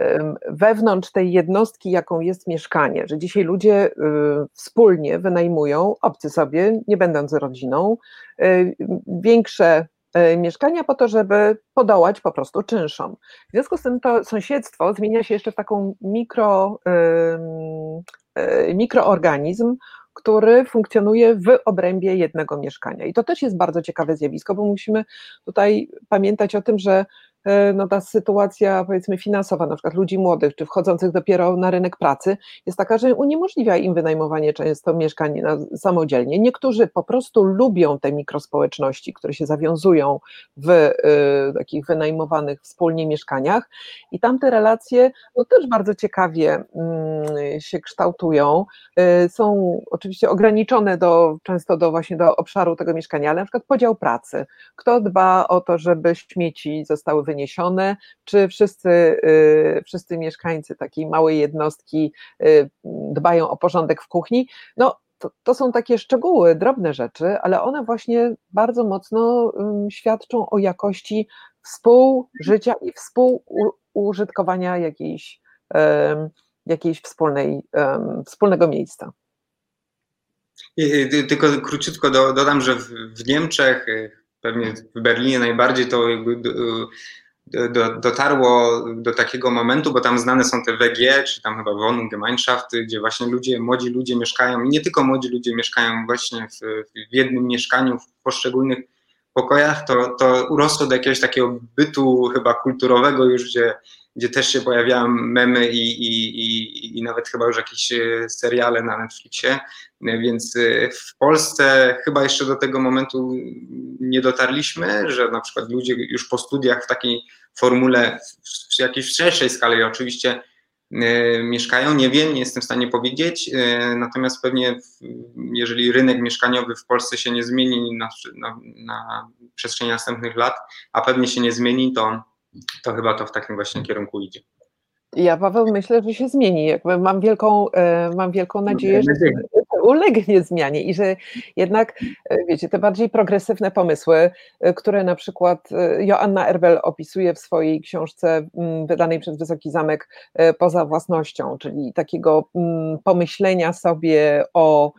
y, wewnątrz tej jednostki, jaką jest mieszkanie, że dzisiaj ludzie y, wspólnie wynajmują, obcy sobie, nie będąc rodziną, większe mieszkania po to, żeby podołać po prostu czynszom. W związku z tym to sąsiedztwo zmienia się jeszcze w taką mikro, mikroorganizm, który funkcjonuje w obrębie jednego mieszkania. I to też jest bardzo ciekawe zjawisko, bo musimy tutaj pamiętać o tym, że no ta sytuacja powiedzmy finansowa na przykład ludzi młodych, czy wchodzących dopiero na rynek pracy jest taka, że uniemożliwia im wynajmowanie często mieszkań samodzielnie. Niektórzy po prostu lubią te mikrospołeczności, które się zawiązują w y, takich wynajmowanych wspólnie mieszkaniach i tam te relacje no, też bardzo ciekawie y, się kształtują. Y, są oczywiście ograniczone do, często do właśnie do obszaru tego mieszkania, ale na przykład podział pracy. Kto dba o to, żeby śmieci zostały wyniesione, czy wszyscy, y, wszyscy mieszkańcy takiej małej jednostki y, dbają o porządek w kuchni. No, to, to, są takie szczegóły, drobne rzeczy, ale one właśnie bardzo mocno świadczą o jakości współżycia i współużytkowania jakiejś, jakiejś wspólnej, wspólnego miejsca. Tylko króciutko dodam, że w Niemczech pewnie w Berlinie najbardziej to jakby do, dotarło do takiego momentu, bo tam znane są te WG, czy tam chyba Wohngemeinschafty, gdzie właśnie ludzie, młodzi ludzie mieszkają i nie tylko młodzi ludzie mieszkają właśnie w, w jednym mieszkaniu, w poszczególnych pokojach, to, to urosło do jakiegoś takiego bytu chyba kulturowego już, gdzie gdzie też się pojawiają memy i, i, i, i nawet chyba już jakieś e, seriale na Netflixie, e, więc e, w Polsce chyba jeszcze do tego momentu nie dotarliśmy, że na przykład ludzie już po studiach w takiej formule, w jakiejś szerszej skali oczywiście mieszkają, nie wiem, nie jestem w stanie powiedzieć, natomiast pewnie jeżeli rynek mieszkaniowy w Polsce się nie zmieni na, na, na przestrzeni następnych lat, a pewnie się nie zmieni, to to chyba to w takim właśnie kierunku idzie. Ja, Paweł, myślę, że się zmieni. Jakby mam, wielką, e, mam wielką nadzieję, że ulegnie zmianie i że jednak, e, wiecie, te bardziej progresywne pomysły, e, które na przykład Joanna Erbel opisuje w swojej książce mm, wydanej przez Wysoki Zamek poza własnością, czyli takiego mm, pomyślenia sobie o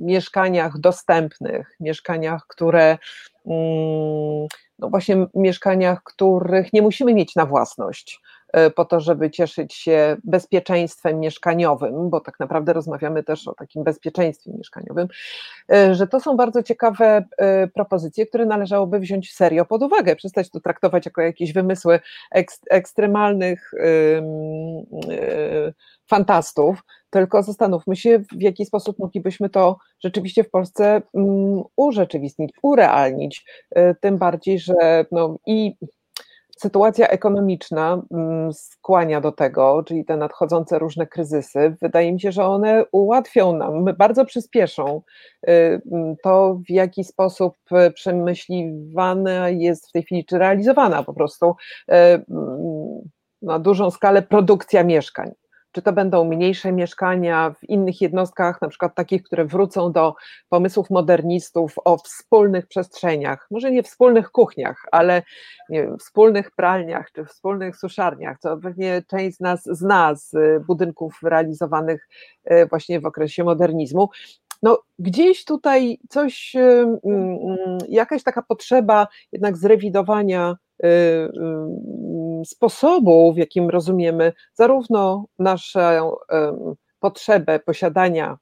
mieszkaniach dostępnych, mieszkaniach, które no właśnie mieszkaniach, których nie musimy mieć na własność. e, po to, żeby cieszyć się bezpieczeństwem mieszkaniowym, bo tak naprawdę rozmawiamy też o takim bezpieczeństwie mieszkaniowym, e, że to są bardzo ciekawe e, propozycje, które należałoby wziąć serio pod uwagę, przestać to traktować jako jakieś wymysły ekstremalnych fantastów, tylko zastanówmy się, w jaki sposób moglibyśmy to rzeczywiście w Polsce um, urzeczywistnić, urealnić. Tym bardziej, że no, i sytuacja ekonomiczna um, skłania do tego, czyli te nadchodzące różne kryzysy. Wydaje mi się, że one ułatwią nam, bardzo przyspieszą y, to, w jaki sposób przemyśliwana jest w tej chwili, czy realizowana po prostu y, na dużą skalę produkcja mieszkań czy to będą mniejsze mieszkania w innych jednostkach, na przykład takich, które wrócą do pomysłów modernistów o wspólnych przestrzeniach, może nie wspólnych kuchniach, ale wiem, wspólnych pralniach czy wspólnych suszarniach, co pewnie część z nas zna z budynków realizowanych e, właśnie w okresie modernizmu. No, gdzieś tutaj coś, mm, mm, jakaś taka potrzeba jednak zrewidowania y, y, sposobu, w jakim rozumiemy zarówno naszą potrzebę posiadania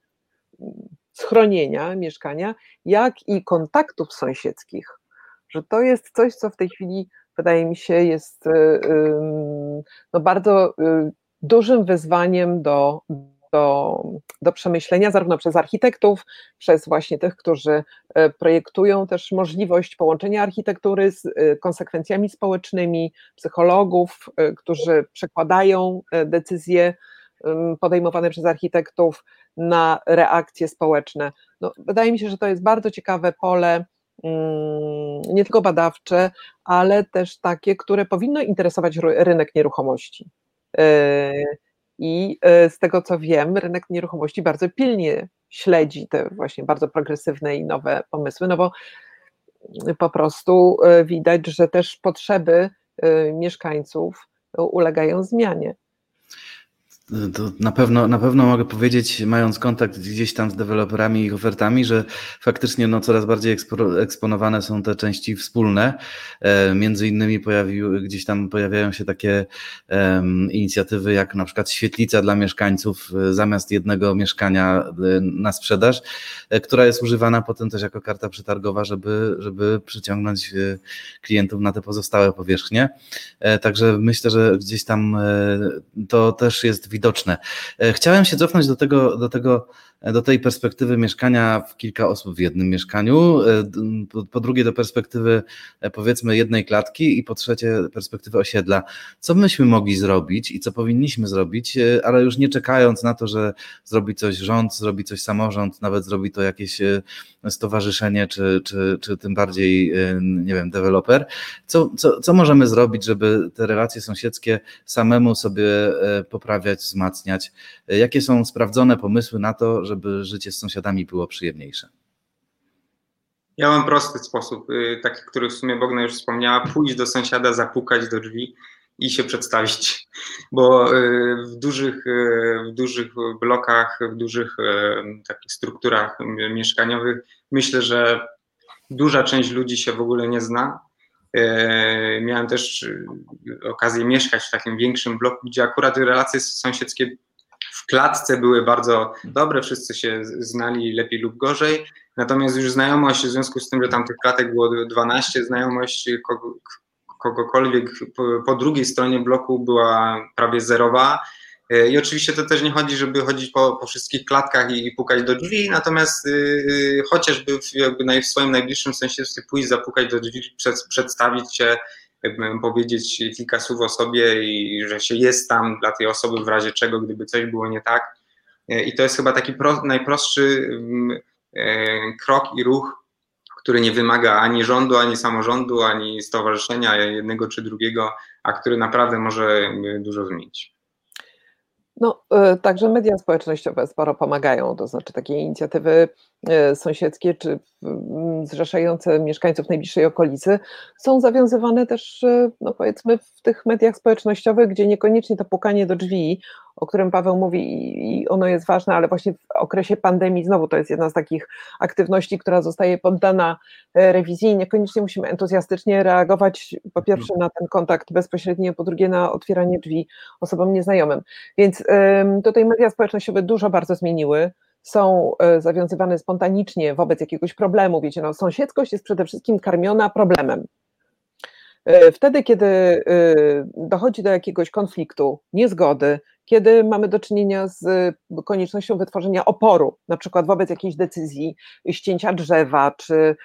schronienia, mieszkania, jak i kontaktów sąsiedzkich. Że to jest coś, co w tej chwili wydaje mi się jest no, bardzo dużym wyzwaniem do, do, do przemyślenia, zarówno przez architektów, przez właśnie tych, którzy e, projektują też możliwość połączenia architektury z e, konsekwencjami społecznymi, psychologów, e, którzy przekładają decyzje podejmowane przez architektów na reakcje społeczne. No, wydaje mi się, że to jest bardzo ciekawe pole, mm, nie tylko badawcze, ale też takie, które powinno interesować rynek nieruchomości. I e, z tego co wiem, rynek nieruchomości bardzo pilnie śledzi te właśnie bardzo progresywne i nowe pomysły, no bo po prostu e, widać, że też potrzeby e, mieszkańców ulegają zmianie. To na pewno, na pewno mogę powiedzieć, mając kontakt gdzieś tam z deweloperami i ich ofertami, że faktycznie no, coraz bardziej eksponowane są te części wspólne. E, między innymi pojawiły, gdzieś tam pojawiają się takie um, inicjatywy jak na przykład świetlica dla mieszkańców e, zamiast jednego mieszkania e, na sprzedaż, która jest używana potem też jako karta przetargowa, żeby, żeby przyciągnąć klientów na te pozostałe powierzchnie. Także myślę, że gdzieś tam to też jest widoczne widoczne. E, chciałem się cofnąć do tego, do tego do tej perspektywy mieszkania w kilka osób w jednym mieszkaniu, e, po drugie do perspektywy e, powiedzmy jednej klatki i po trzecie perspektywy osiedla. Co myśmy mogli zrobić i co powinniśmy zrobić, e, ale już nie czekając na to, że zrobi coś rząd, zrobi coś samorząd, nawet zrobi to jakieś stowarzyszenie, czy, czy, czy tym bardziej, nie wiem, deweloper. Co, co, co możemy zrobić, żeby te relacje sąsiedzkie samemu sobie poprawiać, wzmacniać? Jakie są sprawdzone pomysły na to, żeby życie z sąsiadami było przyjemniejsze? Ja mam prosty sposób, y, taki, który w sumie Bogna już wspomniała, pójść do sąsiada, zapukać do drzwi i się przedstawić, bo y, w dużych, y, w dużych blokach, w dużych takich strukturach mieszkaniowych myślę, że duża część ludzi się w ogóle nie zna. Miałem też okazję mieszkać w takim większym bloku, gdzie akurat relacje sąsiedzkie klatce były bardzo dobre, wszyscy się znali lepiej lub gorzej, natomiast już znajomość, w związku z tym, że tam tych klatek było 12, znajomość kogo, kogokolwiek po, po drugiej stronie bloku była prawie zerowa. I oczywiście to też nie chodzi, żeby chodzić po, po wszystkich klatkach i, i, pukać do drzwi, natomiast yy, chociażby w, jakby w swoim najbliższym sąsiedztwie pójść, zapukać do drzwi, przed, przedstawić się, jakby powiedzieć kilka słów o sobie i że się jest tam dla tej osoby w razie czego, gdyby coś było nie tak. E, I to jest chyba taki pro, najprostszy mm, e, krok i ruch, który nie wymaga ani rządu, ani samorządu, ani stowarzyszenia jednego czy drugiego, a który naprawdę może dużo zmienić. No, e, także media społecznościowe sporo pomagają, to znaczy takie inicjatywy sąsiedzkie czy zrzeszające mieszkańców najbliższej okolicy są zawiązywane też, e, no powiedzmy, w tych mediach społecznościowych, gdzie niekoniecznie to pukanie do drzwi, o którym Paweł mówi i ono jest ważne, ale właśnie w okresie pandemii znowu to jest jedna z takich aktywności, która zostaje poddana rewizji i niekoniecznie musimy entuzjastycznie reagować po pierwsze na ten kontakt bezpośredni, po drugie na otwieranie drzwi osobom nieznajomym. Więc tutaj media społecznościowe dużo bardzo zmieniły są e, zawiązywane spontanicznie wobec jakiegoś problemu. Wiecie, no, sąsiedzkość jest przede wszystkim karmiona problemem. E, wtedy, kiedy e, dochodzi do jakiegoś konfliktu, niezgody, kiedy mamy do czynienia z koniecznością wytworzenia oporu, na przykład wobec jakiejś decyzji ścięcia drzewa, czy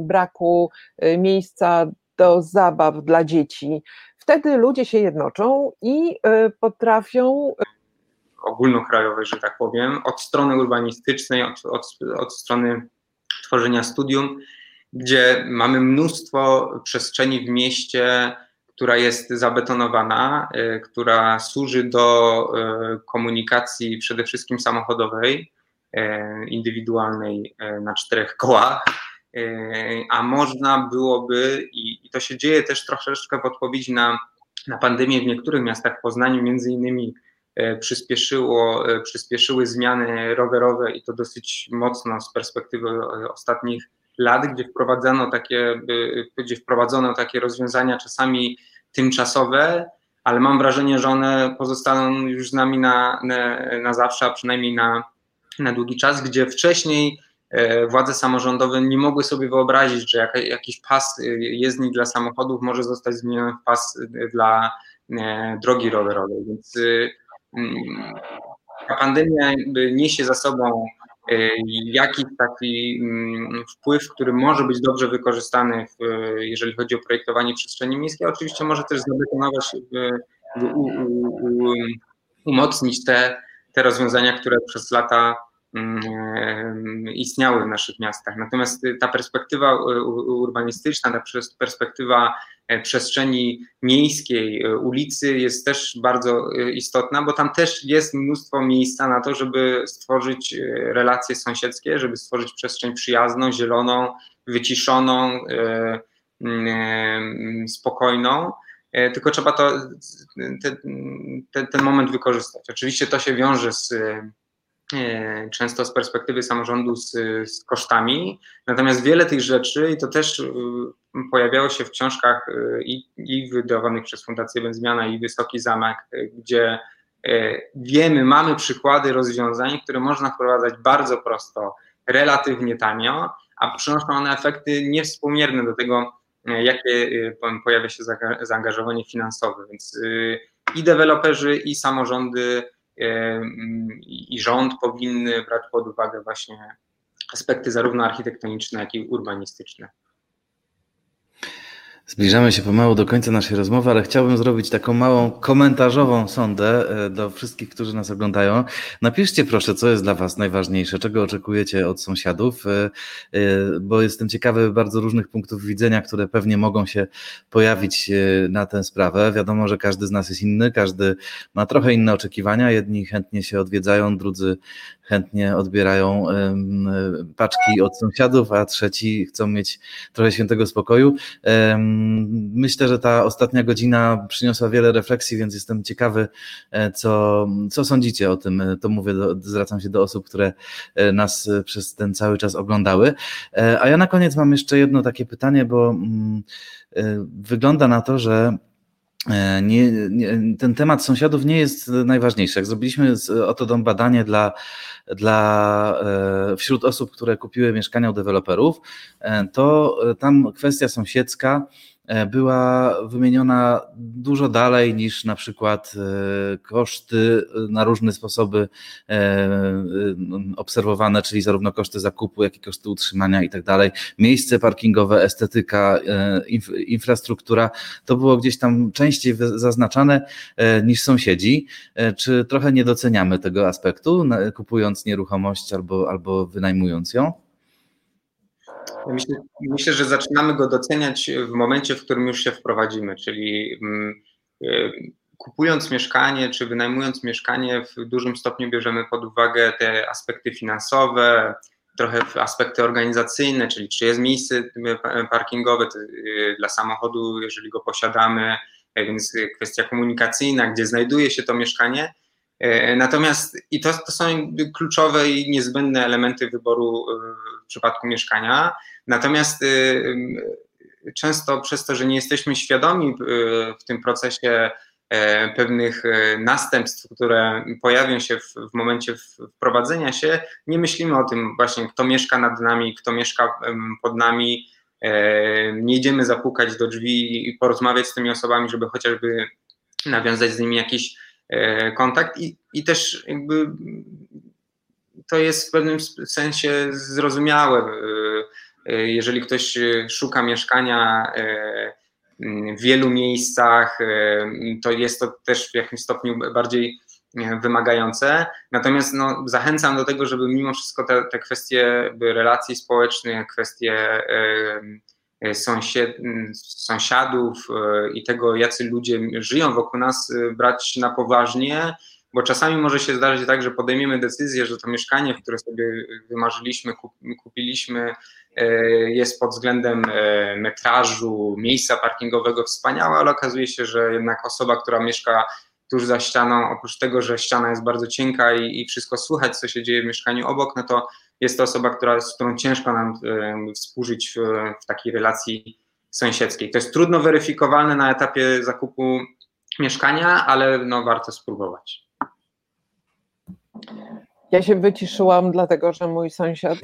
braku miejsca do zabaw dla dzieci, wtedy ludzie się jednoczą i potrafią ogólnokrajowej, że tak powiem, od strony urbanistycznej, od, od, od strony tworzenia studium, gdzie mamy mnóstwo przestrzeni w mieście, która jest zabetonowana, y, która służy do y, komunikacji przede wszystkim samochodowej, y, indywidualnej na czterech kołach, a można byłoby, i, to się dzieje też troszeczkę w odpowiedzi na, na pandemię w niektórych miastach w Poznaniu, między innymi przyspieszyło, e, przyspieszyły zmiany rowerowe i to dosyć mocno z perspektywy e, ostatnich lat, gdzie wprowadzano takie, gdzie wprowadzono takie rozwiązania czasami tymczasowe, ale mam wrażenie, że one pozostaną już z nami na, na, na zawsze, a przynajmniej na, na długi czas, gdzie wcześniej władze samorządowe nie mogły sobie wyobrazić, że jakiś pas jezdni dla samochodów może zostać zmieniony w pas dla drogi rowerowej. Więc ta pandemia niesie za sobą E, jakiś taki mm, wpływ, który może być dobrze wykorzystany, w, jeżeli chodzi o projektowanie przestrzeni miejskiej, oczywiście może też zabetonować, umocnić te, te rozwiązania, które przez lata istniały w naszych miastach. Natomiast ta perspektywa urbanistyczna, ta perspektywa E, przestrzeni miejskiej, e, ulicy jest też bardzo e, istotna, bo tam też jest mnóstwo miejsca na to, żeby stworzyć relacje sąsiedzkie, żeby stworzyć przestrzeń przyjazną, zieloną, wyciszoną, spokojną. Tylko trzeba to, ten, ten moment wykorzystać. Oczywiście to się wiąże z często z perspektywy samorządu z, z, kosztami. Natomiast wiele tych rzeczy, i to też e, pojawiało się w książkach e, i, i wydawanych przez Fundację Będzmiana i Wysoki Zamek, gdzie wiemy, mamy przykłady rozwiązań, które można wprowadzać bardzo prosto, relatywnie tanio, a przynoszą one efekty niewspółmierne do tego, jakie pojawia się zaangażowanie finansowe. Więc i deweloperzy, i samorządy i rząd powinny brać pod uwagę właśnie aspekty zarówno architektoniczne, jak i urbanistyczne. Zbliżamy się pomału do końca naszej rozmowy, ale chciałbym zrobić taką małą komentarzową sondę e, do wszystkich, którzy nas oglądają. Napiszcie proszę, co jest dla Was najważniejsze, czego oczekujecie od sąsiadów, e, e, bo jestem ciekawy bardzo różnych punktów widzenia, które pewnie mogą się pojawić na tę sprawę. Wiadomo, że każdy z nas jest inny, każdy ma trochę inne oczekiwania. Jedni chętnie się odwiedzają, drudzy chętnie odbierają paczki od sąsiadów, a trzeci chcą mieć trochę świętego spokoju. Myślę, że ta ostatnia godzina przyniosła wiele refleksji, więc jestem ciekawy, e, co, co sądzicie o tym. To mówię, do, zwracam się do osób, które e, nas przez ten cały czas oglądały. E, a ja na koniec mam jeszcze jedno takie pytanie, bo mm, wygląda na to, że E, nie, nie, ten temat sąsiadów nie jest najważniejszy. Jak zrobiliśmy oto dom badanie dla, dla e, wśród osób, które kupiły mieszkania u deweloperów, e, to tam kwestia sąsiedzka E, była wymieniona dużo dalej niż na przykład e, koszty na różne sposoby e, obserwowane, czyli zarówno koszty zakupu, jak i koszty utrzymania i tak dalej. Miejsce parkingowe, estetyka, infrastruktura, to było gdzieś tam częściej zaznaczane niż sąsiedzi. Czy trochę nie doceniamy tego aspektu, kupując nieruchomość albo, albo wynajmując ją? Myślę, myślę, że zaczynamy go doceniać w momencie, w którym już się wprowadzimy, czyli mm, y, kupując mieszkanie czy wynajmując mieszkanie, w dużym stopniu bierzemy pod uwagę te aspekty finansowe, trochę aspekty organizacyjne, czyli czy jest miejsce parkingowe y, dla samochodu, jeżeli go posiadamy, więc kwestia komunikacyjna, gdzie znajduje się to mieszkanie. Natomiast i to, to są kluczowe i niezbędne elementy wyboru przypadku mieszkania. Natomiast e, często przez to, że nie jesteśmy świadomi w tym procesie pewnych następstw, które pojawią się w, momencie wprowadzenia się, nie myślimy o tym właśnie, kto mieszka nad nami, kto mieszka pod nami. Nie idziemy zapukać do drzwi i porozmawiać z tymi osobami, żeby chociażby nawiązać z nimi jakiś E, kontakt i, i też jakby to jest w pewnym sensie zrozumiałe. E, e, jeżeli ktoś szuka mieszkania w wielu miejscach, to jest to też w jakimś stopniu bardziej wymagające. Natomiast no, zachęcam do tego, żeby mimo wszystko te, te kwestie relacji społecznych, kwestie E, sąsied, sąsiadów e, i tego, jacy ludzie żyją wokół nas, e, brać na poważnie, bo czasami może się zdarzyć tak, że podejmiemy decyzję, że to mieszkanie, które sobie wymarzyliśmy, kupiliśmy, jest pod względem metrażu, miejsca parkingowego wspaniałe, ale okazuje się, że jednak osoba, która mieszka tuż za ścianą, oprócz tego, że ściana jest bardzo cienka i, i wszystko słychać, co się dzieje w mieszkaniu obok, no to jest to osoba, która, z którą ciężko nam współżyć w, w takiej relacji sąsiedzkiej. To jest trudno weryfikowalne na etapie zakupu mieszkania, ale no, warto spróbować. Ja się wyciszyłam, dlatego że mój sąsiad,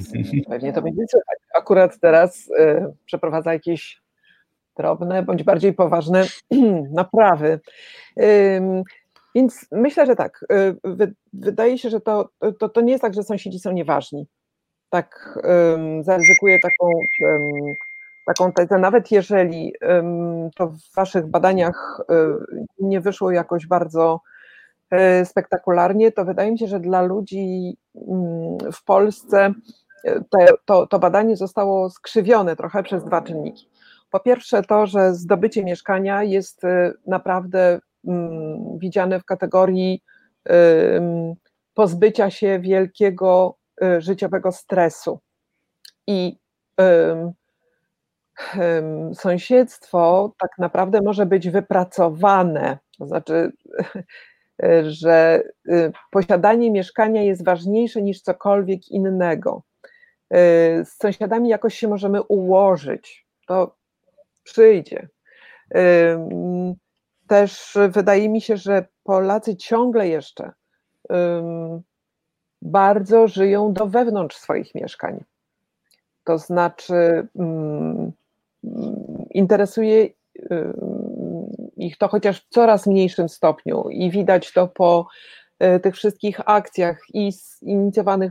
pewnie to będzie słychać, akurat teraz y, przeprowadza jakieś drobne bądź bardziej poważne naprawy. Ym, więc myślę, że tak. y, Wy, wydaje się, że to, to, to nie jest tak, że sąsiedzi są nieważni. Tak zaryzykuję taką, taką tezę, nawet jeżeli to w Waszych badaniach y, nie wyszło jakoś bardzo y, spektakularnie, to wydaje mi się, że dla ludzi ym, w Polsce y, te, to, to badanie zostało skrzywione trochę przez dwa czynniki. Po pierwsze, to, że zdobycie mieszkania jest y, naprawdę mm, widziane w kategorii ym, pozbycia się wielkiego życiowego stresu. I sąsiedztwo tak naprawdę może być wypracowane, to znaczy, że y, posiadanie mieszkania jest ważniejsze niż cokolwiek innego. Y, Z sąsiadami jakoś się możemy ułożyć. To przyjdzie. Ym, Też wydaje mi się, że Polacy ciągle jeszcze bardzo żyją do wewnątrz swoich mieszkań. To znaczy, ym, ym, interesuje ich to chociaż w coraz mniejszym stopniu i widać to po y, tych wszystkich akcjach i inicjowanych